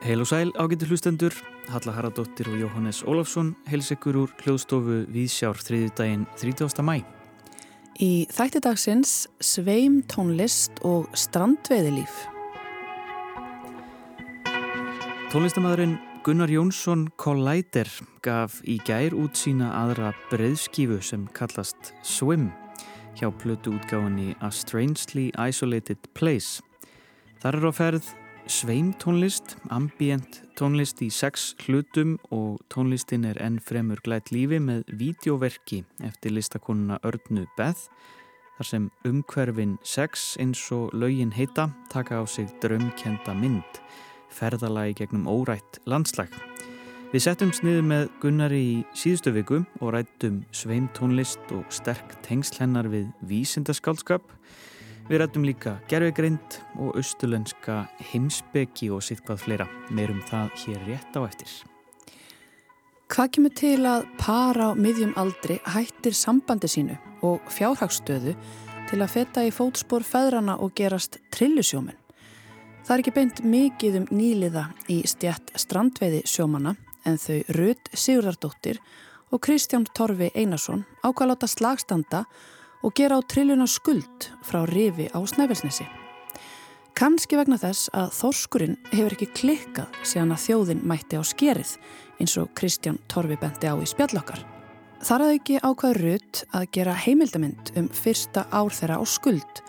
Heil og sæl ágættu hlustendur, Halla Haraldóttir og Jóhannes Ólafsson heils ykkur úr hljóðstofu Víðsjár þriðjudaginn 30. mæ. Í þættidagsins sveim tónlist og strandveðilíf. Tónlistamæðurinn Gunnar Jónsson Collider gaf í gær út sína aðra breyðskífu sem kallast Swim hjá plötu útgáðinni A Strangely Isolated Place. Þar er á ferð sveim tónlist, ambient tónlist í sex hlutum og tónlistin er enn fremur glætt lífi með vídeoverki eftir listakonuna Örnu Beth þar sem umhverfin sex eins og laugin heita taka á sig drömkenda mynd, ferðalagi gegnum órætt landslag. Við settum sniðu með Gunnari í síðustu viku og rættum sveim tónlist og sterk tengsl hennar við vísindaskálskap Við rættum líka gerfegreind og austulenska heimsbyggi og sitt hvað fleira. Meirum það hér rétt á eftir. Hvað kemur til að para á miðjum aldri hættir sambandi sínu og fjárhagstöðu til að feta í fótspór feðrana og gerast trillusjómen? Það er ekki beint mikið um nýliða í stjætt strandveiði sjómana en þau Rud Sigurdardóttir og Kristján Torfi Einarsson ákvæða slagstanda og gera á trilluna skuld frá rifi á Snæfellsnesi. Kanski vegna þess að þorskurinn hefur ekki klikkað síðan að þjóðin mætti á skerið eins og Kristján Torfi bendi á í spjallokkar. Þar að ekki ákvað Rutt að gera heimildamind um fyrsta ár þeirra á skuld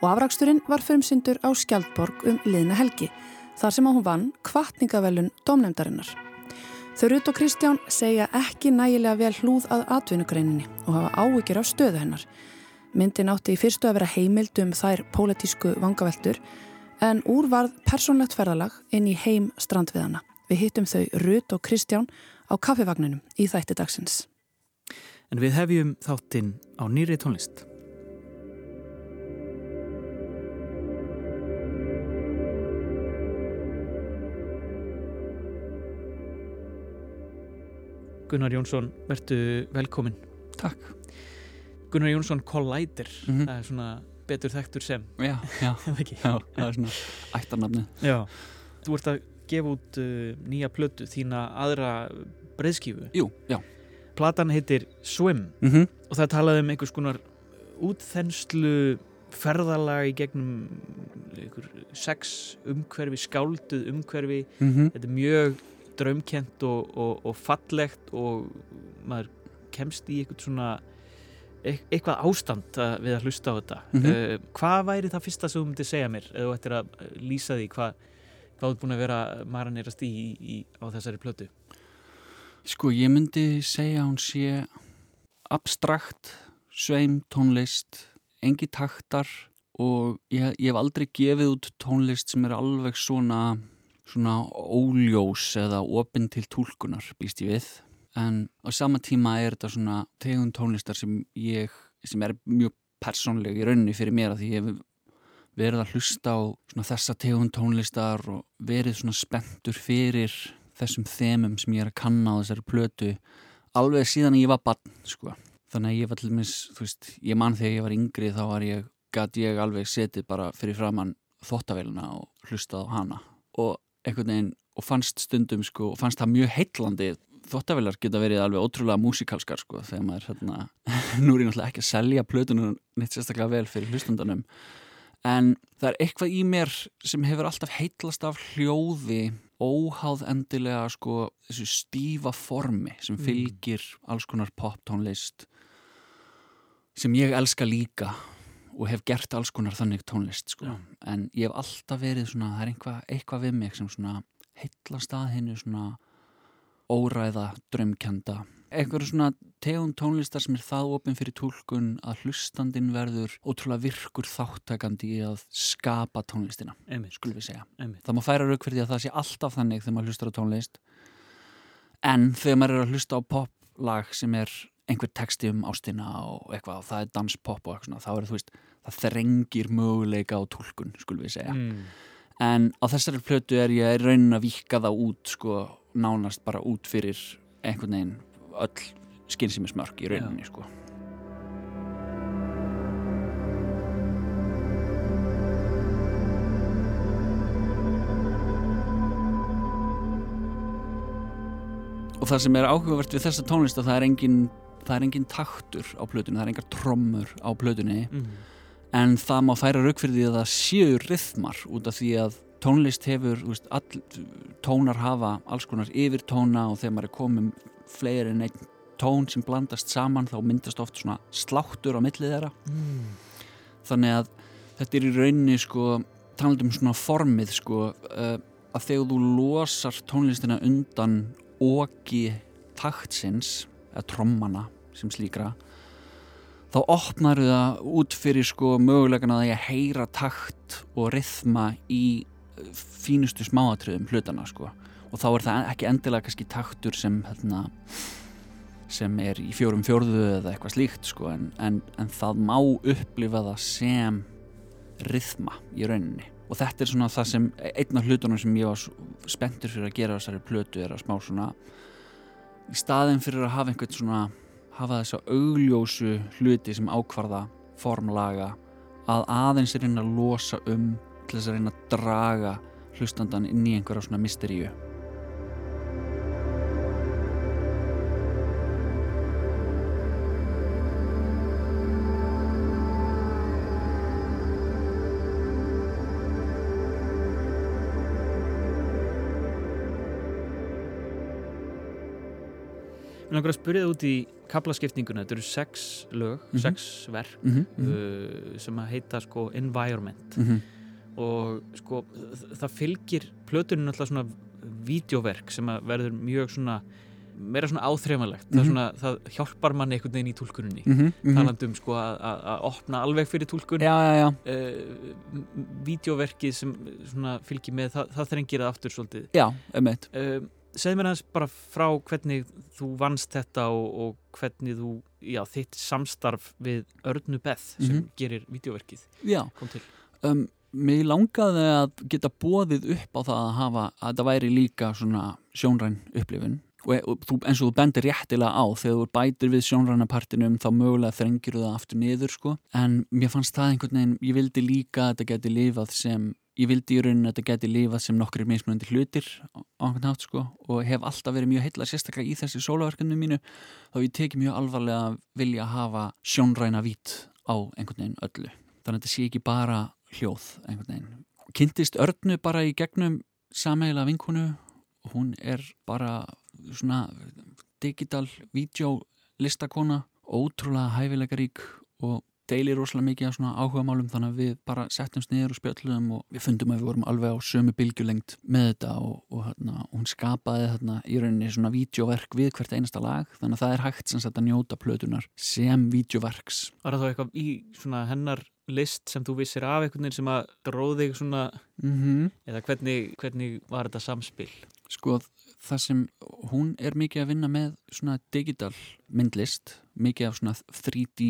og afraksturinn var förmsyndur á Skjaldborg um liðna helgi þar sem að hún vann kvartningavelun domnemdarinnar. Þau Rutt og Kristján segja ekki nægilega vel hlúð að atvinnugreininni og hafa áhyggjur af stöðu hennar Myndin átti í fyrstu að vera heimild um þær pólitísku vangaveltur en úr varð persónlegt ferðalag inn í heim strandviðana. Við hittum þau Rut og Kristján á kaffevagninum í þætti dagsins. En við hefjum þáttinn á nýri tónlist. Gunnar Jónsson, verðu velkomin. Takk. Gunnar Jónsson Collider mm -hmm. það er svona betur þekktur sem já, já, já það er svona ættarnafni Já, þú ert að gefa út uh, nýja plötu þína aðra breyðskífu Jú, já Platan heitir Swim mm -hmm. og það talaði um einhvers konar útþenslu ferðalag í gegnum sex umhverfi, skálduð umhverfi mm -hmm. þetta er mjög draumkent og, og, og fallegt og maður kemst í eitthvað svona eitthvað ástand við að hlusta á þetta mm -hmm. uh, hvað væri það fyrsta sem þú myndi segja mér eða þú ættir að lýsa því hvað þú ert búin að vera maraneirast í, í á þessari plötu Sko ég myndi segja hún sé abstrakt sveim tónlist engi taktar og ég, ég hef aldrei gefið út tónlist sem er alveg svona svona óljós eða opinn til tólkunar býst ég við en á sama tíma er þetta svona tegund tónlistar sem ég sem er mjög persónleg í rauninni fyrir mér að því ég hef verið að hlusta á þessa tegund tónlistar og verið svona spenntur fyrir þessum þemum sem ég er að kanna á þessari plötu alveg síðan ég var barn sko. þannig að ég var til dæmis veist, ég mann þegar ég var yngri þá var ég gæti ég alveg setið bara fyrir framann þóttavélina og hlustað á hana og einhvern veginn og fannst stundum sko og fannst það mjög heitlandi þóttavelar geta verið alveg ótrúlega músikalskar sko þegar maður hérna, nú er ég náttúrulega ekki að selja plötunum neitt sérstaklega vel fyrir hlustundanum en það er eitthvað í mér sem hefur alltaf heitlast af hljóði óháð endilega sko þessu stífa formi sem mm. fylgir alls konar poptónlist sem ég elska líka og hef gert alls konar þannig tónlist sko. en ég hef alltaf verið svona, það er eitthvað, eitthvað við mig sem svona heitlast að hennu svona óræða, drömkjanda einhverju svona tegund tónlistar sem er það ofinn fyrir tólkun að hlustandin verður ótrúlega virkur þáttakandi í að skapa tónlistina skulum við segja. Einmitt. Það má færa rauk fyrir því að það sé alltaf þannig þegar maður hlustar á tónlist en þegar maður er að hlusta á poplag sem er einhver texti um ástina og eitthvað og það er danspop og eitthvað svona þá er það, þú veist, það þrengir möguleika á tólkun, skulum við segja mm. en á þessari plötu er ég raunin að vika það út sko, nánast bara út fyrir einhvern veginn öll skinsimismörk í rauninni ja. sko Og það sem er áhugavert við þessa tónlist að það er engin, það er engin taktur á plötunni, það er engar trommur á plötunni mm -hmm en það má færa rauk fyrir því að það séu rithmar út af því að tónlist hefur, veist, all, tónar hafa alls konar yfir tóna og þegar maður er komið fleiri en einn tón sem blandast saman þá myndast oft svona sláttur á millið þeirra Mm. þannig að þetta er í rauninni sko, talandum svona formið sko, uh, að þegar þú losar tónlistina undan oki taktsins eða trommana sem slíkra þá opnar það út fyrir sko mögulegan að ég heyra takt og rithma í eh, fínustu smáatriðum hlutana sko. Og þá er það ekki endilega kannski taktur sem hérna sem er í fjórum fjórðu eða eitthvað slíkt sko en, en, en það má upplifa það sem rithma í rauninni. Og þetta er svona það sem einn af hlutunum sem ég var spenntur fyrir að gera þessari plötu er að smá svona í staðin fyrir að hafa einhvern svona hafa þessa augljósu hluti sem ákvarða formlaga að aðeins reyna að losa um til þess að reyna að draga hlustandan inn í einhverja svona misteríu Mér langar að spyrja það út í kaplaskiptinguna, þetta eru sex lög, Mhm. sex verk mm -hmm, uh, sem að heita sko Environment. -hmm. og sko það fylgir plötunum alltaf svona vídeoverk sem að verður mjög svona meira svona áþreifanlegt. Það, Mhm. svona, það hjálpar manni einhvern veginn í túlkuninni. Mm -hmm. talandum sko að- að að opna alveg fyrir já, uh, vídeoverkið sem svona fylgir með það, það þrengir það aftur svolítið. Já, emmeit uh, segð mér aðeins bara frá hvernig þú vannst þetta og, og hvernig þú, já, þitt samstarf við Örnu Beth sem Mhm. gerir vídeoverkið Já, kom til. Um, mér langaði að geta bóðið upp á það að hafa að það væri líka svona sjónræn upplifun. Og, og þú, eins og þú bendir réttilega á þegar þú bætir við sjónræna partinum þá mögulega þrengir það aftur niður sko. En mér fannst það einhvern veginn ég vildi líka að þetta geti lifað sem ég vildi í rauninni að þetta geti lifað sem nokkri mismunandi hlutir á einhvern hátt sko og hef alltaf verið mjög heilla sérstaklega í þessi sólaverkefni mínu þá ég teki mjög alvarlega að vilja hafa sjónræna vít á einhvern veginn öllu þannig að þetta sé ekki bara hljóð einhvern veginn. Kynntist Örnu bara í gegnum sameiginlega vinkonu og hún er bara svona digital videolistakona ótrúlega hæfileikarík og deilir rosalega mikið af svona áhuga málum þannig að við bara settumst niður og spjöllum og við fundum að við vorum alveg á sömu bylgjulengt með þetta og, og hérna, hún skapaði hérna í rauninni svona videoverk við hvert einasta lag þannig að það er hægt sem sagt að njóta plötunar sem videoverks Var það þá eitthvað í svona hennar list sem þú vissir af einhvern veginn sem að dróð þig svona mhm eða hvernig, hvernig var þetta samspil? Sko það sem hún er mikið að vinna með svona digital myndlist, mikið af svona 3D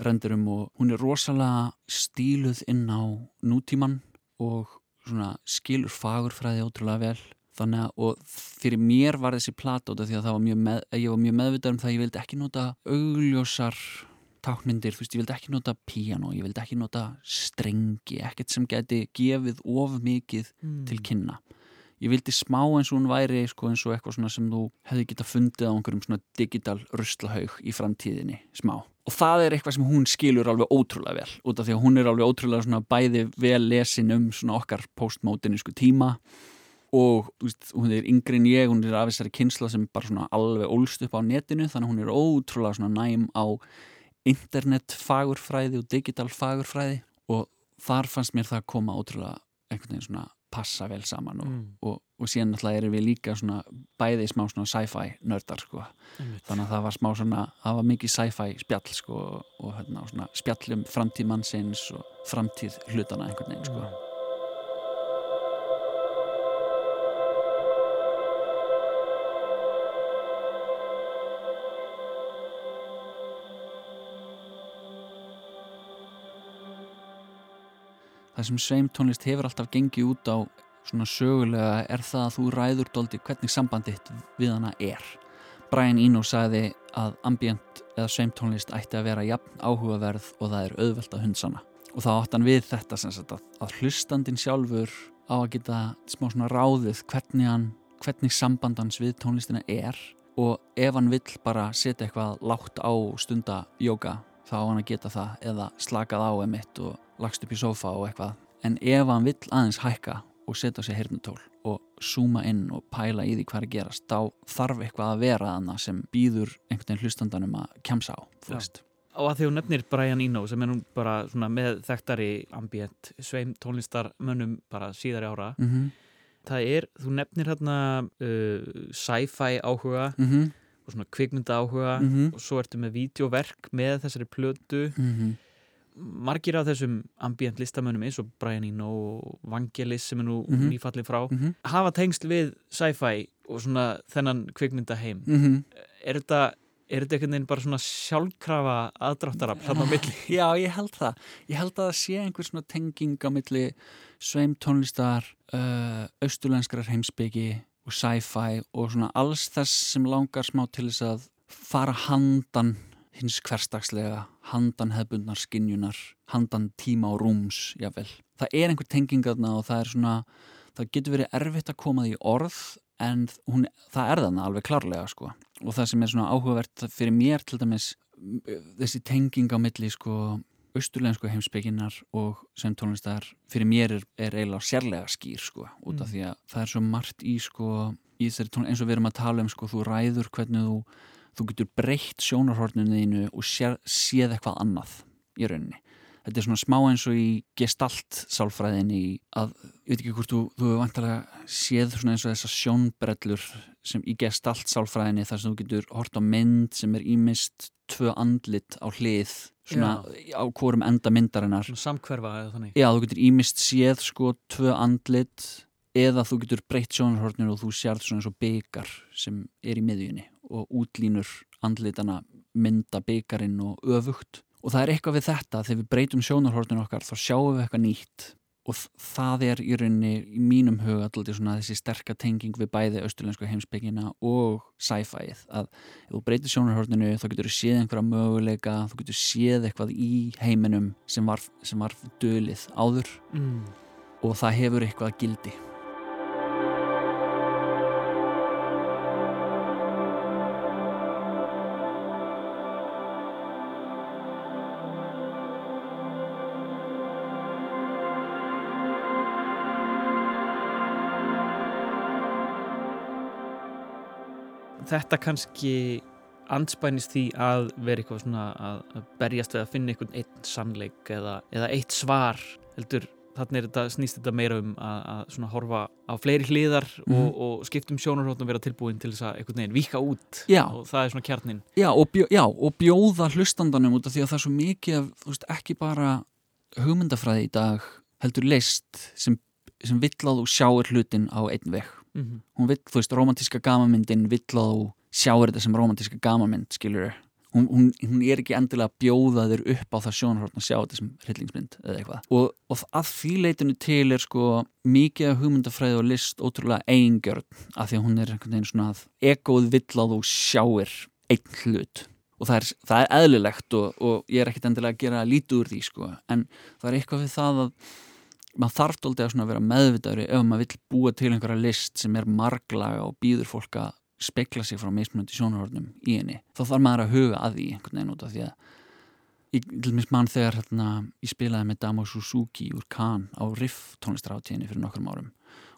rendurum og hún er rosalega stíluð inn á nútíman og svona skilur fagurfræði ótrúlega vel. Þannig að og fyrir mér var þessi plata út af því að það var mjög með, ég var mjög meðvitað um það að ég vildi ekki nota augljósar tákmyndir, þú veist, ég vildi ekki nota piano, ég vildi ekki nota strengi, ekkert sem geti gefið of mikið Mm. til kynna. Ég vildi smá eins og hún væri sko, eins og eitthvað sem þú hefði geta fundið á einhverjum svona digital ruslahaug í framtíðinni smá og það er eitthvað sem hún skilur alveg ótrúlega vel út af því að hún er alveg ótrúlega svona bæði vel lesin um svona okkar postmótinísku tíma og veist, hún er yngri en ég, hún er af þessari kynsla sem bara svona alveg ólst upp á netinu þannig að hún er ótrúlega svona næm á internet fagurfræði og digital fagurfræði og þar fannst mér það koma ótrúlega einhvern veginn svona passa vel saman og, Mm. og, og síðan náttúrulega erum við líka svona bæði smá svona sci-fi nördar sko Einmitt. þannig að það var smá svona, það var mikið sci-fi spjall sko og, og hérna, svona spjallum framtíð mannsins og framtíð hlutana einhvern veginn sko það sem sveimtónlist hefur alltaf gengið út á svona sögulega er það að þú ræður doldi hvernig sambandið við hana er. Brian Eno sagði að ambient eða sveimtónlist ætti að vera jafn áhugaverð og það er auðvelt að hundsana og þá átt hann við þetta sem sagt að, að hlustandin sjálfur á að geta smá svona ráðið hvernig hann hvernig sambandans við tónlistina er. Og ef hann vill bara setja eitthvað lágt á stunda jóka þá á hann að geta það eða slakað á emitt og lagst upp í sofa og eitthvað. En ef hann vill aðeins hækka og setja sér hirnutól og zooma inn og pæla í því hvað er að gerast þá þarf eitthvað að vera aðna sem býður einhvern veginn hlustandanum að kemsa á þú veist Og að því hún nefnir Brian Eno sem er nú bara með þekktari ambient sveim tónlistarmönnum bara síðari ára mm -hmm. það er, þú nefnir hérna uh, sci-fi áhuga Mm -hmm. og svona kvikmynda áhuga Mm -hmm. og svo ertu með vídeoverk með þessari plötu margir af þessum ambient listamönnum eins og Brian Eno og Vangelis sem er nú Mhm. nýfallið frá Mhm. hafa tengsl við sci-fi og svona þennan kvikmynda heim Mhm. er þetta er þetta einhvern veginn bara svona sjálfkrafa aðdráttarafl þarna á milli Já, ég held það. Ég held að það sé einhver svona tenging á milli sveim tónlistar, uh, austurlenskrar heimsbyggi og sci-fi og svona alls þess sem langar smá til þess að fara handan hins hverstagslega, handan hefbundnar skinjunar, handan tíma og rúms, jável. Það er einhver tenging þarna og það er svona, það getur verið erfitt að koma því orð en hún, það er þarna alveg klárlega sko og það sem er svona áhugavert fyrir mér til dæmis þessi tenging á milli sko austurlensku heimsbygginar og sem tónlistar fyrir mér er, er eiginlega sérlega skýr sko út af Mm. því að það er svo margt í sko í þessari tónlist eins og við erum að tala um sko þú ræður hvernig þú þú getur breytt sjónarhorninu þínu og séð, séð eitthvað annað í rauninni. Þetta er svona smá eins og í gestalt sálfræðinni að, ég veit ekki hvort þú, þú hefur vantarlega séð svona eins og þessar sjónbrellur sem í gestalt sálfræðinni þar sem þú getur hort á mynd sem er ímist tvö andlit á hlið svona á hvorum enda myndarinnar. Samkverfa eða þannig. Já, þú getur ímist séð sko tvö andlit eða þú getur breytt sjónarhorninu og þú sérð svona eins og byggar sem er í miðjunni og útlínur andlitana mynda byggarinn og öfugt. Og það er eitthvað við þetta þegar við breytum sjónarhorninu okkar þá sjáum við eitthvað nýtt. Og það er í rauninni í mínum huga alltaf svona þessi sterka tenging við bæði austurlensku heimsbyggina og sci-fið að ef þú breytir sjónarhorninu þá getur þú séð einhverja möguleika þú getur séð eitthvað í heiminum sem var, sem var dölið áður. Mm. og það hefur eitthvað gildi þetta kannski anspænist því að vera eitthvað svona að berjast við að finna einhvern einn sannleik eða, eða eitt svar heldur þannig þetta, snýst þetta meira um að, að svona horfa á fleiri hliðar Mhm. og, og skiptum sjónarhóttun vera tilbúin til þess að einhvern veginn víka út Já. og það er svona kjarnin já og, bjó, já, og bjóða hlustandanum út af því að það er svo mikið af, veist, ekki bara hugmyndafræði í dag heldur list sem, sem vill að þú sjáir hlutin á einn veg mm -hmm. hún vill, þú veist, romantíska gamamyndin vill að þú sjáir þetta sem romantíska gamamynd skilur hún, hún, hún er ekki endilega að bjóða þér upp á það sjónarhorn að sjá þetta sem hryllingsmynd eða eitthvað. Og, og að því leitinu til er sko mikið af hugmyndafræði og list ótrúlega eingjörn af því að hún er einhvern veginn svona að egoð vill að þú sjáir einn hlut. Og það er, það er eðlilegt og, og ég er ekkert endilega að gera lítið úr því sko. En það er eitthvað við það að maður þarf dóldi að vera meðvitaður ef maður vill búa til einhverja list sem er marglaga og býður fólk að spekla sig frá mismunandi sjónarhornum í henni þá þarf maður að huga að því einhvern veginn út af því að ég til dæmis mann þegar hérna, ég spilaði með Damo Suzuki úr Cannes á Riff tónlistaráttíðinni fyrir nokkrum árum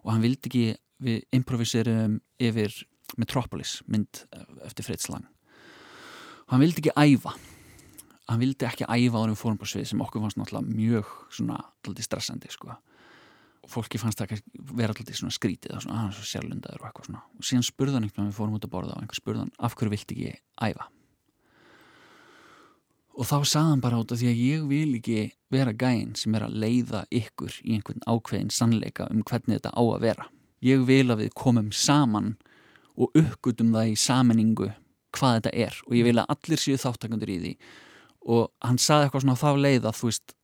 og hann vildi ekki, við improviserum yfir Metropolis mynd eftir Fritz Lang. Og hann vildi ekki æfa hann vildi ekki æfa árum fórum på svið sem okkur fannst náttúrulega mjög svona alltaf stressandi sko. Og fólki fannst það vera alltaf svona skrítið og svona, að hann er svo sérlundaður og eitthvað svona. Og síðan spurði hann einhvern veginn við fórum út að borða og einhver spurði hann af hverju vilti ekki æfa? Og þá sagði hann bara út af því að ég vil ekki vera gæinn sem er að leiða ykkur í einhvern ákveðin sannleika um hvernig þetta á að vera. Ég vil að við komum saman og uppgutum það í saminningu hvað þetta er og ég vil að allir séu þáttakandur í því og hann saði eitthvað svona á þá leið að þú veist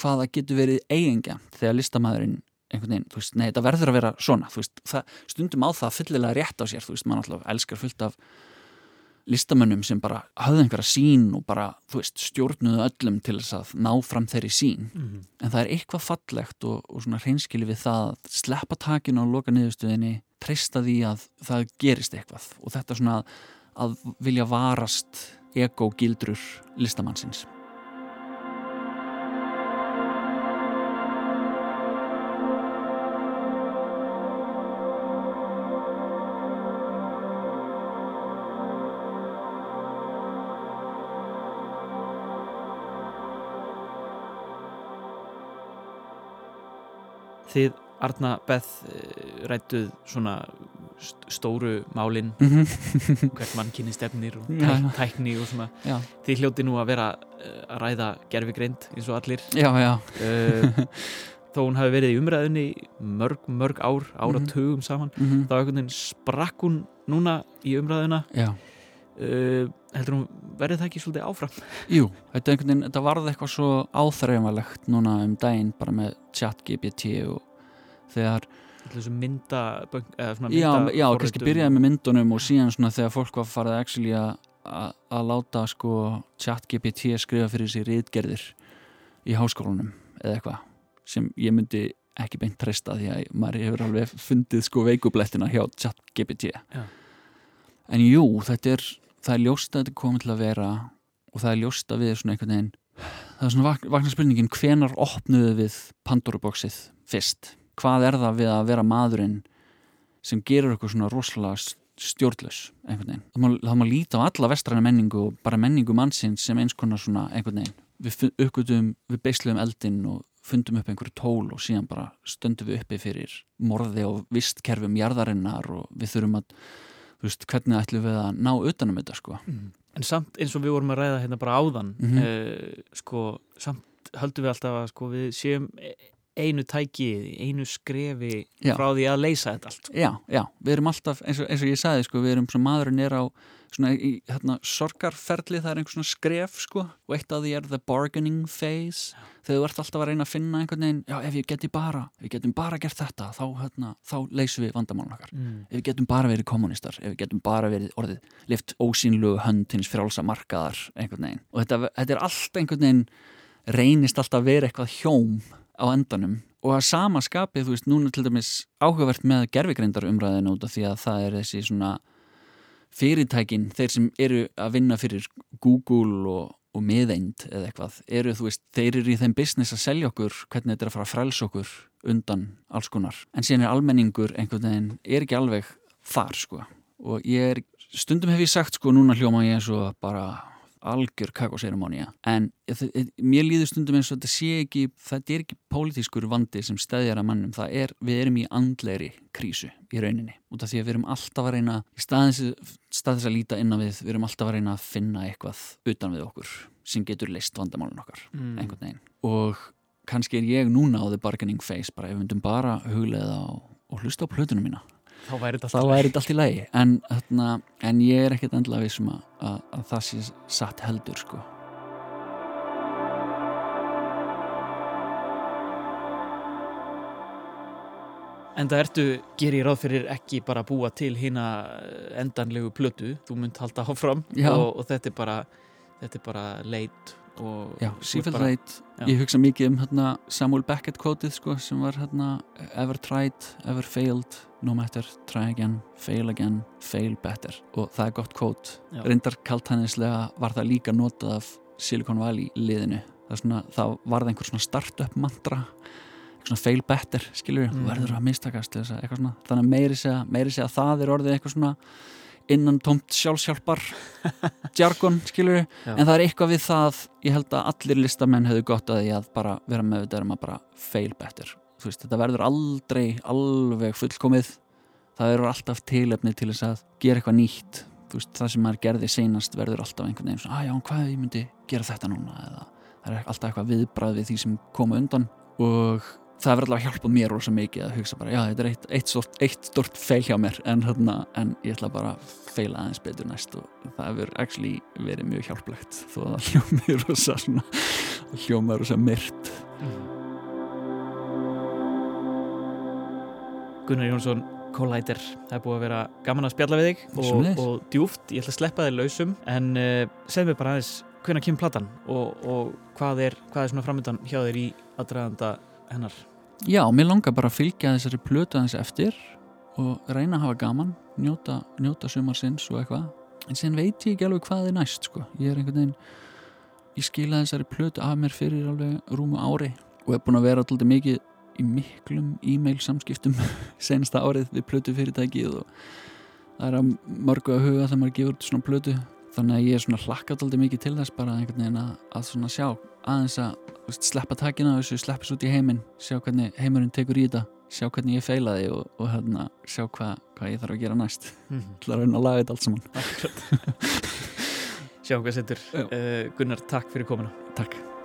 hvaða getur verið eigingja þegar listamæðurinn einhvern veginn, þú veist, nei, þetta verður að vera svona þú veist, það, stundum á það fyllilega rétt á sér þú veist, maður alltaf elskar fullt af listamönnum sem bara hafði einhverja sín og bara, þú veist, stjórnuðu öllum til þess að ná fram þeirri sín Mhm. en það er eitthvað fallegt og, og svona hreinskili við það að sleppa takinu og loka niðurstöðinni treysta því að það gerist eitthvað og þetta svona að, að vilja varast ego-gildrur listamannsins. Þið, Arna Beth, eh, rædduð svona st- stóru málin hvert mannkynni stefnir og tæk, tækni og svona. Já, þið hljóti nú að vera eh, að ræða gerfigreind eins og allir. Já, já, uh, þó hún hafi verið í umræðinni mörg, mörg ár, áratugum saman mm þá einhvern veginn sprakk hún núna í umræðina uh, heldur hún verið það ekki svolítið áfram? Jú, þetta, er veginn, þetta varði eitthvað svo áþreifanlegt núna um daginn bara með chat GPT og þegar þessu mynda, svona já, mynda já, kannski byrjaði með myndunum og síðan svona þegar fólk var farið actually að láta sko chat GPT skrifa fyrir sig rítgerðir í háskólanum eða eitthvað sem ég myndi ekki beint treysta því að maður hefur alveg fundið sko veikublettina hjá chat GPT Já. en jú, þetta er það er ljóst að þetta komið til að vera og það er ljóst að við svona einhvern veginn það er svona vak vakna spurningin hvenar opnuðu við Pandora-boxið fyrst hvað er það við að vera maðurinn sem gerur eitthvað svona rosalega stjórnlaus einhvern veginn. Það má, það má líta á alla vestræna menningu og bara menningu mannsins sem eins konar svona einhvern veginn. Við uppgötum, við beisluðum eldinn og fundum upp einhverju tól og síðan bara stöndum við uppi fyrir morði og vistkerfum jarðarinnar og við þurfum að, þú veist, hvernig ætlum við að ná utanum þetta sko. en samt eins og við vorum að ræða hérna bara áðan Mhm. uh, sko, samt höldum við alltaf að sko, við séum einu tæki, einu skrefi Já. frá því að leysa þetta allt sko. Já, já, við erum alltaf, eins og, eins og ég sagði sko, við erum svona maðurinn er á svona í hérna, sorgarferli, það er einhver svona skref sko, og eitt af því er the bargaining phase, þegar þú ert alltaf að reyna að finna einhvern veginn, já, ef ég geti bara ef við getum bara gert þetta, þá, hérna, þá leysum við vandamálun okkar, mm. ef við getum bara verið kommunistar, ef við getum bara verið orðið lift ósýnlugu hönd hins frjálsa markaðar einhvern veginn, og þetta, þetta er allt einhvern veginn, reynist alltaf að vera eitthvað hjóm á endanum. Og að sama skapið, þú veist, núna til dæmis áhugavert með gerfigreindar umræðinu út af því að það er þessi svona fyrirtækin, þeir sem eru að vinna fyrir Google og, og miðeind eða eitthvað, eru þú veist þeir eru í þeim business að selja okkur hvernig þetta er að fara að frelsa okkur undan alls konar, en síðan er almenningur einhvern veginn, er ekki alveg þar sko, og ég er stundum hef ég sagt sko, núna hljóma ég eins og bara algjör kakosérumónia en mér líður stundum eins og þetta sé ekki þetta er ekki pólitískur vandi sem stæðjar að mannum, það er, við erum í andlegri krísu í rauninni. Út af því að við erum alltaf að reyna í staðins, staðins að líta inn á við, við erum alltaf að reyna að finna eitthvað utan við okkur sem getur leist vandamálun okkar Mm. einhvern veginn. Og kannski er ég núna á the bargaining phase bara ef við myndum bara huglega og, og hlusta á plötunum mína þá væri þetta allt í lagi. en, þarna, en ég er ekkert endla vissum að, að, að það sé satt heldur sko. En það ertu, ger ég ráð fyrir ekki bara að búa til hína endanlegu plötu, þú mynd halda áfram og, og þetta er bara bara leit og Já, reyt Já. ég hugsa mikið um hérna, Samuel Beckett kvótið sko, sem var hérna, ever tried, ever failed no matter, try again, fail again fail better og það er gott kvót Já. reyndar kaltænislega var það líka notað af Silicon Valley liðinu það, svona, það varð einhver svona startup mantra svona fail better, skilur Mm. þú verður að mistakast eitthvað svona þannig að meiri segja, meiri segja að það er orðið eitthvað svona innan tómt sjálfsjálpar jargon, skilur en það er eitthvað við það ég held að allir listamenn hefðu gott að því að bara vera með þetta um að bara fail better. Þú veist, þetta verður aldrei alveg fullkomið. Það verður alltaf tilefni til þess að gera eitthvað nýtt. Þú veist, það sem maður gerði seinast verður alltaf einhvern veginn svona, að já, en hvað ég myndi gera þetta núna? Eða það er alltaf eitthvað viðbrað við því sem koma undan. Og það verður alltaf að hjálpa mér rosa mikið að hugsa bara, já, þetta er eitt, eitt, stort, eitt stort feil hjá mér en, þarna, en ég ætla bara að feila aðeins betur næst og það hefur actually verið mjög hjálplegt þó að það hljómi rosa svona hljóma rosa myrt Gunnar Jónsson Collider. Það er búið að vera gaman að spjalla við þig og, og djúft. Ég ætla að sleppa þig lausum en uh, segð mér bara aðeins hvernig kemur platan og, og hvað er, hvað er svona framöndan hjá þér í aðdraðanda hennar? Já, mér langar bara að fylgja þessari plötu aðeins eftir og reyna að hafa gaman, njóta, njóta sumarsins og eitthvað. En sen veit ég ekki alveg hvað er næst sko. Ég er einhvern veginn, ég skila þessari plötu af mér fyrir alveg rúmu ári og hef búin að vera alltaf mikið í miklum e-mail samskiptum sensta árið við plötu fyrirtækið og það er að mörgu að huga þegar maður gefur svona plötu þannig að ég er svona hlakkat alltaf mikið til þess bara einhvern veginn að, að svona sjá aðeins að sleppa takina þessu, sleppis út í heiminn sjá hvernig heimurinn tekur í þetta sjá hvernig ég feilaði og, og hérna sjá hvað hva ég þarf að gera næst. -hmm. til að reyna að laga þetta allt saman. Sjá hvað setur. Uh, Gunnar, takk fyrir komina Takk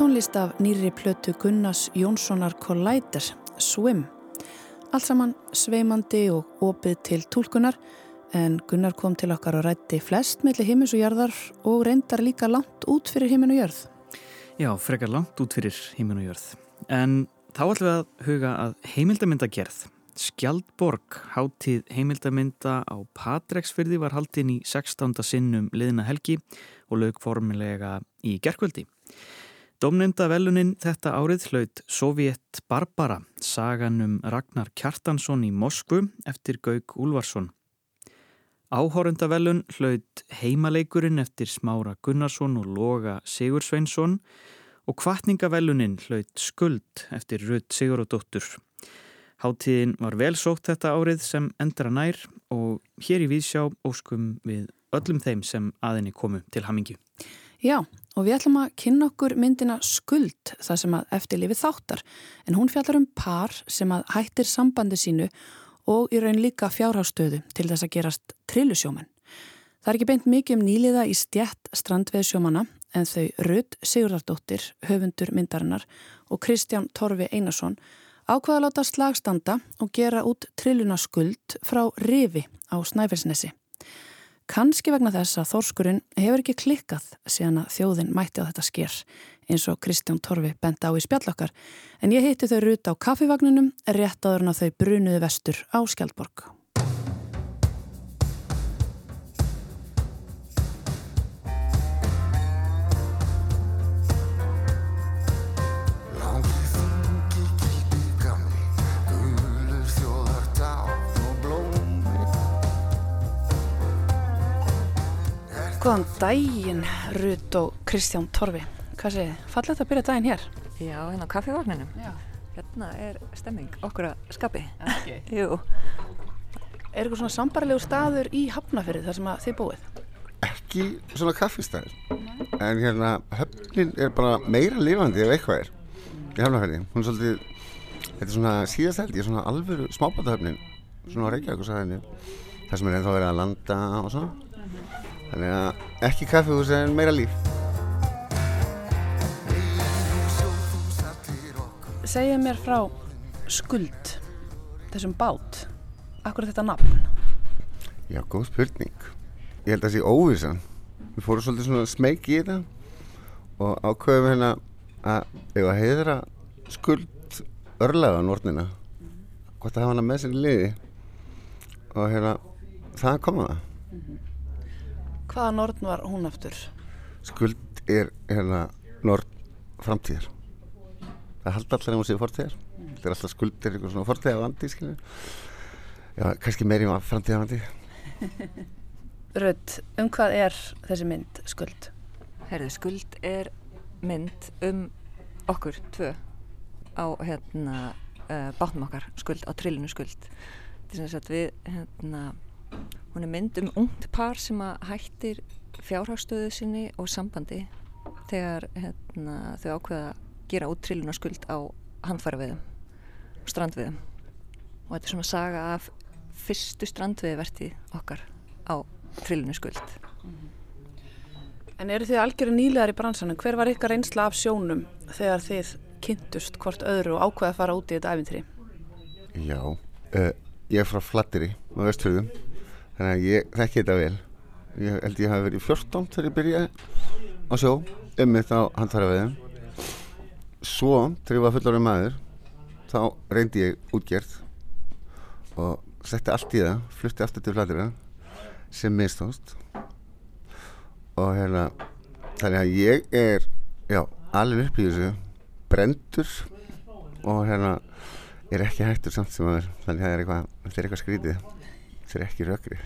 tónlist af nýri plötu Gunnars Jónssonar Collider, Swim. Allt saman sveimandi og opið til tólkunar en Gunnar kom til okkar og rætti flest melli himins og jörðar og reyndar líka langt út fyrir himin og jörð. Já, frekar langt út fyrir himin og jörð. En þá ætlum við að huga að heimildamindagerð. Skjaldborg, háttíð heimildaminda á Patreksfyrði var haldinn í 16. sinnum liðna helgi og lög formilega í gerkvöldi. Domnenda velunin þetta árið hlaut Sovjet Barbara, sagan um Ragnar Kjartansson í Moskvu eftir Gaug Úlvarsson. Áhórundavelun hlaut heimaleikurinn eftir Smára Gunnarsson og Loga Sigursveinsson og kvartningavelunin hlaut Skuld eftir Rudd Sigurodóttur. Háttíðin var vel sótt þetta árið sem endra nær og hér í Vísjá óskum við öllum þeim sem aðinni komu til Hamingi. Já, og við ætlum að kynna okkur myndina Skuld, það sem að eftirlifi þáttar, en hún fjallar um par sem að hættir sambandi sínu og í raun líka fjárhástöðu til þess að gerast trillusjóman. Það er ekki beint mikið um nýliða í stjætt strandveðsjómana en þau Rudd Sigurðardóttir, höfundur myndarinnar og Kristján Torfi Einarsson ákvaða láta slagstanda og gera út trilluna skuld frá Rifi á Snæfellsnesi. Kanski vegna þess að þorskurinn hefur ekki klikkað síðan að þjóðin mætti á þetta sker eins og Kristján Torfi benda á í spjallokkar en ég hitti þau rúta á kaffivagninum rétt áður en að þau brunuði vestur á Skjaldborg. Góðan daginn, Rut og Kristján Torfi. Hvað segir þið? Fallið þetta að byrja daginn hér? Já, hérna á kaffivagninum. Já. Hérna er stemming okkur að skapi. Ekki? Jú. Er eitthvað svona sambarlegu staður í Hafnafyrði þar sem að þið búið? Ekki svona kaffistæður. En hérna, höfnin er bara meira lifandi ef eitthvað er í Hafnafyrði. Hún er svolítið, þetta er svona síðastældi, svona alvöru smábátahöfnin, svona á Reykjavík og sæðinni. Það sem er ennþá verið að landa og svona þannig að ekki kaffihús en meira líf. Segja mér frá skuld þessum bát. Akkur þetta nafn? Já, góð spurning. Ég held að það sé óvísan Við fórum svolítið svona smeg í þetta og ákveðum hérna að ef að heiðra skuld örlaða nortnina hvort að hafa hana með sér í liði. Og hérna það kom það Hvaða norn var hún aftur? skuld er hérna norð framtíðar. Það halda allar um að séu fortíðar. Þetta er alltaf skuld er eitthvað svona fortíðar vandi skilur já, kannski meiri um framtíðar vandi Rudd, um hvað er þessi mynd skuld? Herðu, skuld er mynd um okkur tvö á hérna uh, bátnum okkar skuld, á trillinu skuld. Þess að sagt við hérna hún er mynd um ungt par sem að hættir fjárhagstöðu sinni og sambandi þegar hérna, þau ákveða að gera út trillinu skuld á handfæraveðum og strandveðum og þetta er svona saga af fyrstu strandveðverti okkar á trillinu skuld En eru þið algjöru nýlegar í bransanum? Hver var ykkar reynsla af sjónum þegar þið kynntust hvort öðru og ákveða að fara út í þetta æfintri? já, uh, ég er frá Flatteri á Vestfjörðum þannig að ég þekki þetta vel. Ég held ég hafi verið í 14 þegar ég byrjaði á sjó. Ummitt á handfæraveðum svo þegar ég var fullorinn maður þá reyndi ég útgerð og setti allt í það flutti aftur til Flatteri sem mistóst og hérna þannig að ég er já, alveg upp í þessu brendur og hérna er ekki hættur samt sem aður þannig að það er eitthvað, eitthvað skrítið þetta er ekki rökri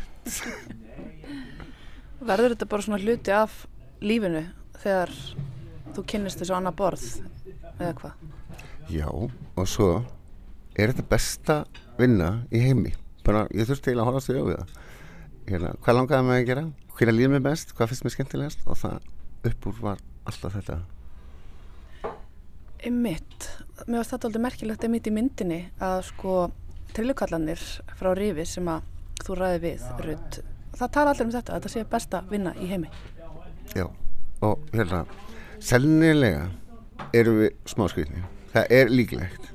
Verður þetta bara svona hluti af lífinu þegar þú kynnist þessu annað borð eða hvað? já, og svo er þetta besta vinna í heimi. Bara, ég þurfti eiginlega að á við það. Hérna, hvað langaði mig að gera? Hverja líður mér best, hvað finnst mér skemmtilegast? Og það upp úr var alltaf þetta. Einmitt, mér varst þetta aldrei merkilegt einmitt í myndinni að sko trillukallanir frá Rífi sem að þú ræði við, Rudd, það tala allir um þetta, þetta sé besta vinna í heimi. Já, og hérna, selnilega erum við smá skrýtni. Það er líklegt.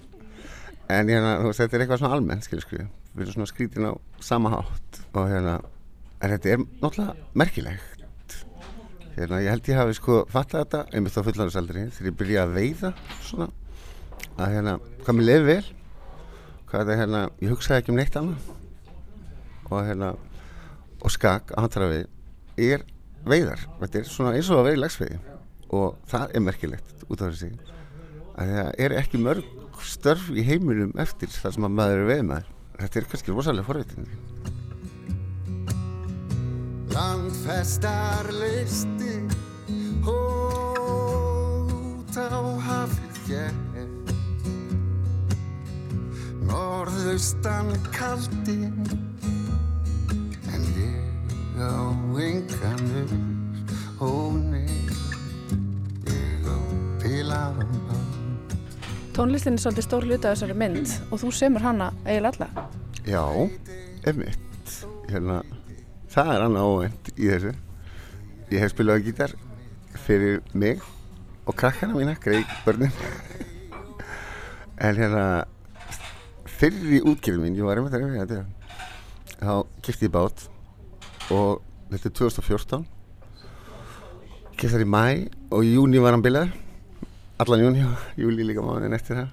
En hérna, þú veist, þetta er eitthvað svona almennt, skilur skriðu. Við erum svona skrýtin á sama hátt og hérna, en þetta er náttúrulega merkilegt. Hérna, ég held ég hafi sko fattað þetta, einmitt á fullandarsaldri, þegar ég byrjaði að veiða svona, að hérna, hvað mér lefi vel, hvað þetta hérna, ég hugsaði ekki um neitt annað og hérna, og skak að handra við er veiðar. Þetta er svona eins og að veiða lagsveiði og það er merkilegt út af þessi að það er ekki mörg störf í heiminum eftir það sem að maður er veið maður þetta er kannski rosalega forveitin Langfestar listi út á hafið ég Norðaustan kaldi á enganur Óni Ég á pilaðan Tónlistin er svolítið stór hluti af þessari mynd og þú semur hana eiginlega alla. Já, emitt hérna, Það er annað óvænt í þessu. Ég hef spilað á gítar fyrir mig og krakkana mína, greið börnin. En hérna fyrir í útgjörðum mín, ég var einmitt að reyna þetta þá kipti ég bát og þetta er 2014 kipti það í mæ og í júni var hann bilaður. Allan júni og júli líka mánuðin eftir það.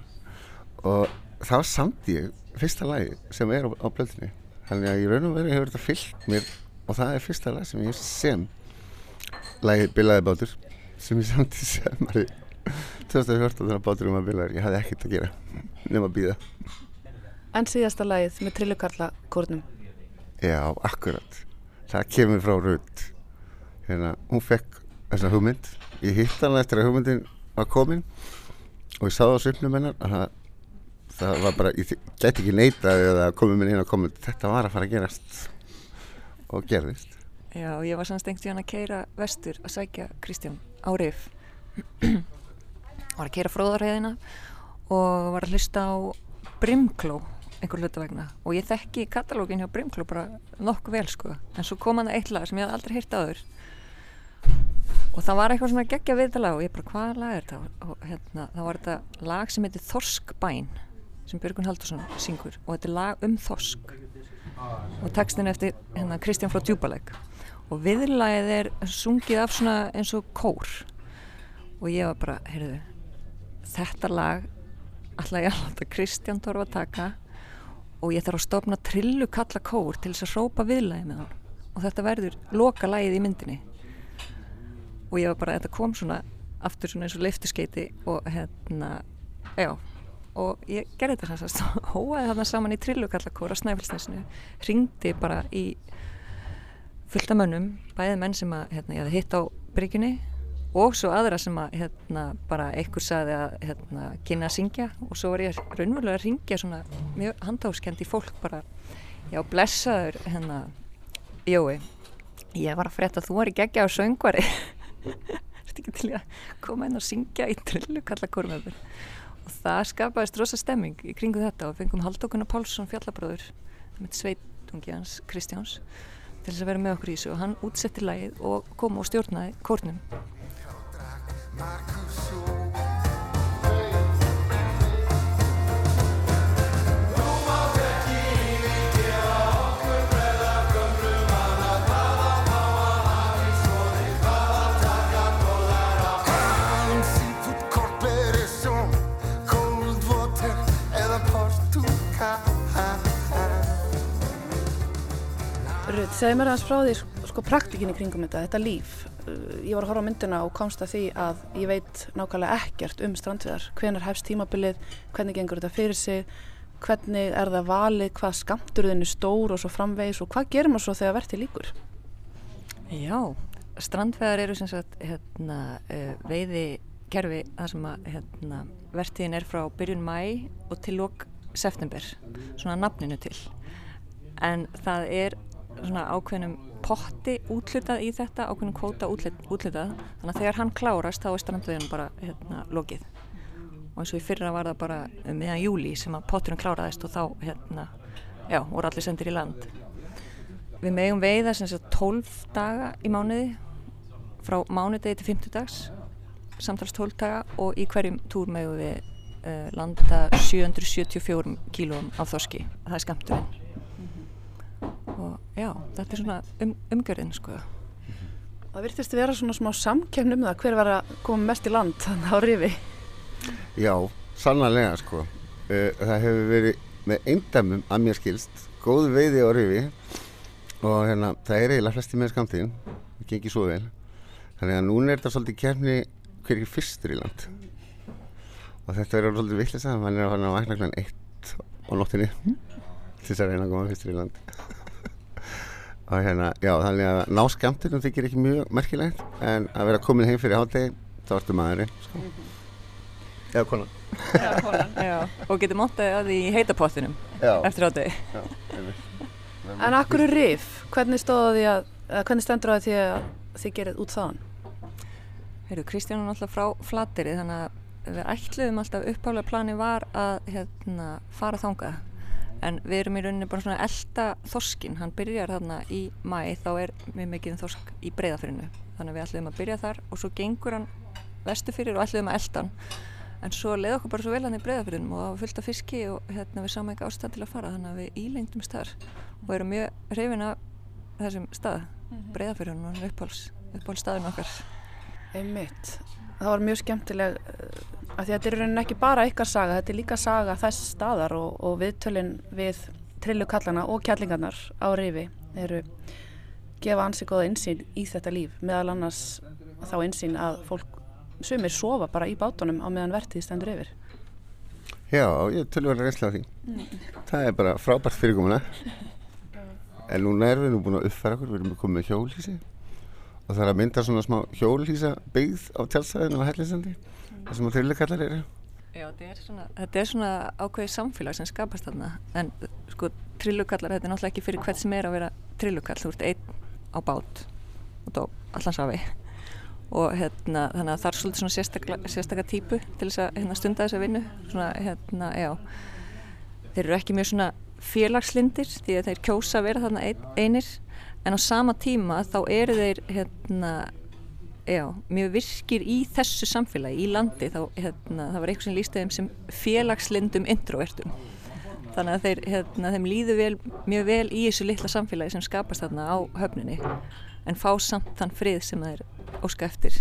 Og þá samt ég fyrsta lagi sem er á, á blöðinni þannig að í raun og veru hefur þetta fyllt mér og það er fyrsta lag sem ég sem lagi bilaði bátur sem ég samt í semari 2014 þegar bátur um að bilaður. Ég hafði ekkert að gera nema að býða En síðasta lagið með trillukarla kórnum. Já, akkurat. Það kemur frá Rut. Hérna, hún fekk þessa hugmynd. Ég hitt hana eftir að hugmyndin var komin og ég sáði á svipnum hennar að það, það var bara, ég gæti ekki neitað eða komið minn inn á komund. Þetta var að fara að gerast og gerðist. Já, ég var samt stengt í hann að keira vestur að sækja Kristján á Rif var að keira fróðarheiðina og var að hlusta á Brimkló einhver hluta vegna. Og ég þekki katalógin hjá Brimkló bara nokkuð vel sko. En svo kom hann eitt lag sem ég haf aldrei hýrt áður. Og það var eitthvað svona geggja viðtala og ég bara hvaða lag er þetta? Og hérna það var þetta lag sem heitir Þorskbæn sem Björgun Haldursson syngur. Og þetta er lag um Þorsk. Og textin eftir hérna, Kristján frá Djúbaleg og viðlagið er sungið af svona eins og kór. Og ég var bara, heyrðu þetta lag ætla ég að láta Kristján Torfa taka og ég þarf að stopna trillu kalla kór til þess að hrópa viðlagið með hann og þetta verður loka lægið í myndinni. Og ég var bara, þetta kom svona aftur svona eins og leiftuskeiti og hérna, já. Og ég gerði þetta sem sagt hóaði þarna saman í trillukallakóra Snæfellsnesinu. Ringdi bara í fullta mönnum bæði menn sem að hérna, ég hefði hitt á bryggjunni og svo aðra sem að hérna, bara einhver saði að hérna, kynna að syngja. Og svo var ég raunverulega að ringja svona mjög handháskend í fólk bara já blessaður hérna Jói, ég var að fretta þú var í gegja á söngvari. Þetta ekki til að koma inn og syngja í trillukallakórum með mér og það skapaðist rosa stemming í kringu þetta og fengum Haldókunar Pálsson fjallabróður með sveitungi hans Kristjáns til þess að vera með okkur í þessu. Og hann útsetti lægið og kom og stjórnaði kórnum segð mér aðeins frá því sko praktikinni kringum þetta, þetta líf. Ég var að horfa á myndina og komst að því að ég veit nákvæmlega ekkert um strandviðar. Hvenar hefst tímabilið, hvernig gengur þetta fyrir sig, hvernig er það valið, hvað skamturðin er stór og svo framvegis og hvað gerir maður svo þegar verðið líkur? Já, strandveðar eru sem sagt hérna, uh, veiði kerfi þar sem að hérna, vertiðin er frá byrjun mæ og til lók september, svona nafninu til. En það er svona ákveðnum potti útlutað í þetta, ákveðnum kvóta útlutað, þannig að þegar hann klárast þá er strandveðinu bara hérna, lokið. Og eins og í fyrra var það bara um meðan júli sem að potturinn kláraðist og þá hérna, já, voru allir sendir í land. Við megum veiða sem sagt 12 daga í mánuði frá mánudegi til 50 dags samtals 12 daga og í hverjum túr megum við uh, landa 774 kílóum af þorski það er skamturinn og já, þetta er svona um, umgjörðin sko Það virtist að vera svona smá samkjöfn um það hver var að koma mest í land þannig á rifi Já, sannarlega sko. Uh, það hefur verið með eindamum að mér skilst, góð veiði á rifi og hérna, það er eiginlega flesti með skamtíðin, það gengir svo vel. Þannig að núna er þetta svolítið kefni hverjir fyrstur í land. Og þetta verður svolítið vittlisa, mann er að fara að vakna eitt á nóttinni til þess að reyna að koma fyrstur í land. Og hérna, já, þannig að ná skamtíðin þykir ekki mjög merkilegt, en að vera komin heim fyrir hátegi, þá ertu maðurinn, sko. Eða konan. Já, konan. Já, og getur mótaði að því heitapottinum eftir átegi. Já, einmitt. En akkur er rif? Hvernig stóða því að, eða hvernig stendur það því að þið gerið út þaðan? Heyrðu, Kristján er náttúrulega frá flateri þannig að við ætluðum alltaf uppháðlega plani var að hérna, fara þangað en við erum í rauninni bara svona elda þorskin, hann byrjar þarna í mæ þá er mjög mikið þorsk í breyðafyrinu þannig að við ætluðum að byrja þar og svo gengur hann vestu fyrir og ætluðum að elda hann en svo leiði okkur bara svo vel hann í breyðafyrinum og það var fullt af fiski og hérna, við sáum ekki ástæð til að fara þannig að við ílengdumst þar og erum mjög hrifin af þessum stað -hmm. breyðafyrinu og uppáls, uppáls staðin okkar Einmitt. Það var mjög skemmtileg að því að þetta er raunin ekki bara ykkar saga, þetta er líka saga þess staðar og, og viðtölinn við trillukallana og kjallingarnar á rifi eru gefa ansi góða insýn í þetta líf meðal annars þá insýn að fólk sumir sofa bara í bátunum á meðan vertið stendur yfir. Já, ég tölur verið reynslega á því. Það er bara frábært fyrirkomuna. En núna erum við nú búin að uppfæra okkur, við erum komið með hjólhísi og það er að mynda svona smá hjólhísa byggð á tjálsæðinu á Hellinsandi, það sem á trillukallar eru. Já, er svona, þetta er svona ákveðið samfélag sem skapast þarna, en sko trillukallar, þetta er náttúrulega ekki fyrir hvert sem er að vera trillukall, þú ert einn á bát út á allansafi og hérna, þannig að það er svolítið svona sérstakka, sérstakka típu til þess að hérna, stunda þessa vinnu. Svona, hérna, já. Þeir eru ekki mjög svona félagslindir því að þeir kjósa að vera þarna ein, einir en á sama tíma þá eru þeir hérna, já, mjög virkir í þessu samfélagi, í landi þá, hérna, það var eitthvað sem líst þeim sem félagslindum introvertum þannig að þeir, hérna, þeim líður vel, mjög vel í þessu litla samfélagi sem skapast þarna á höfninni en fá samt þann frið sem þeir óska eftir.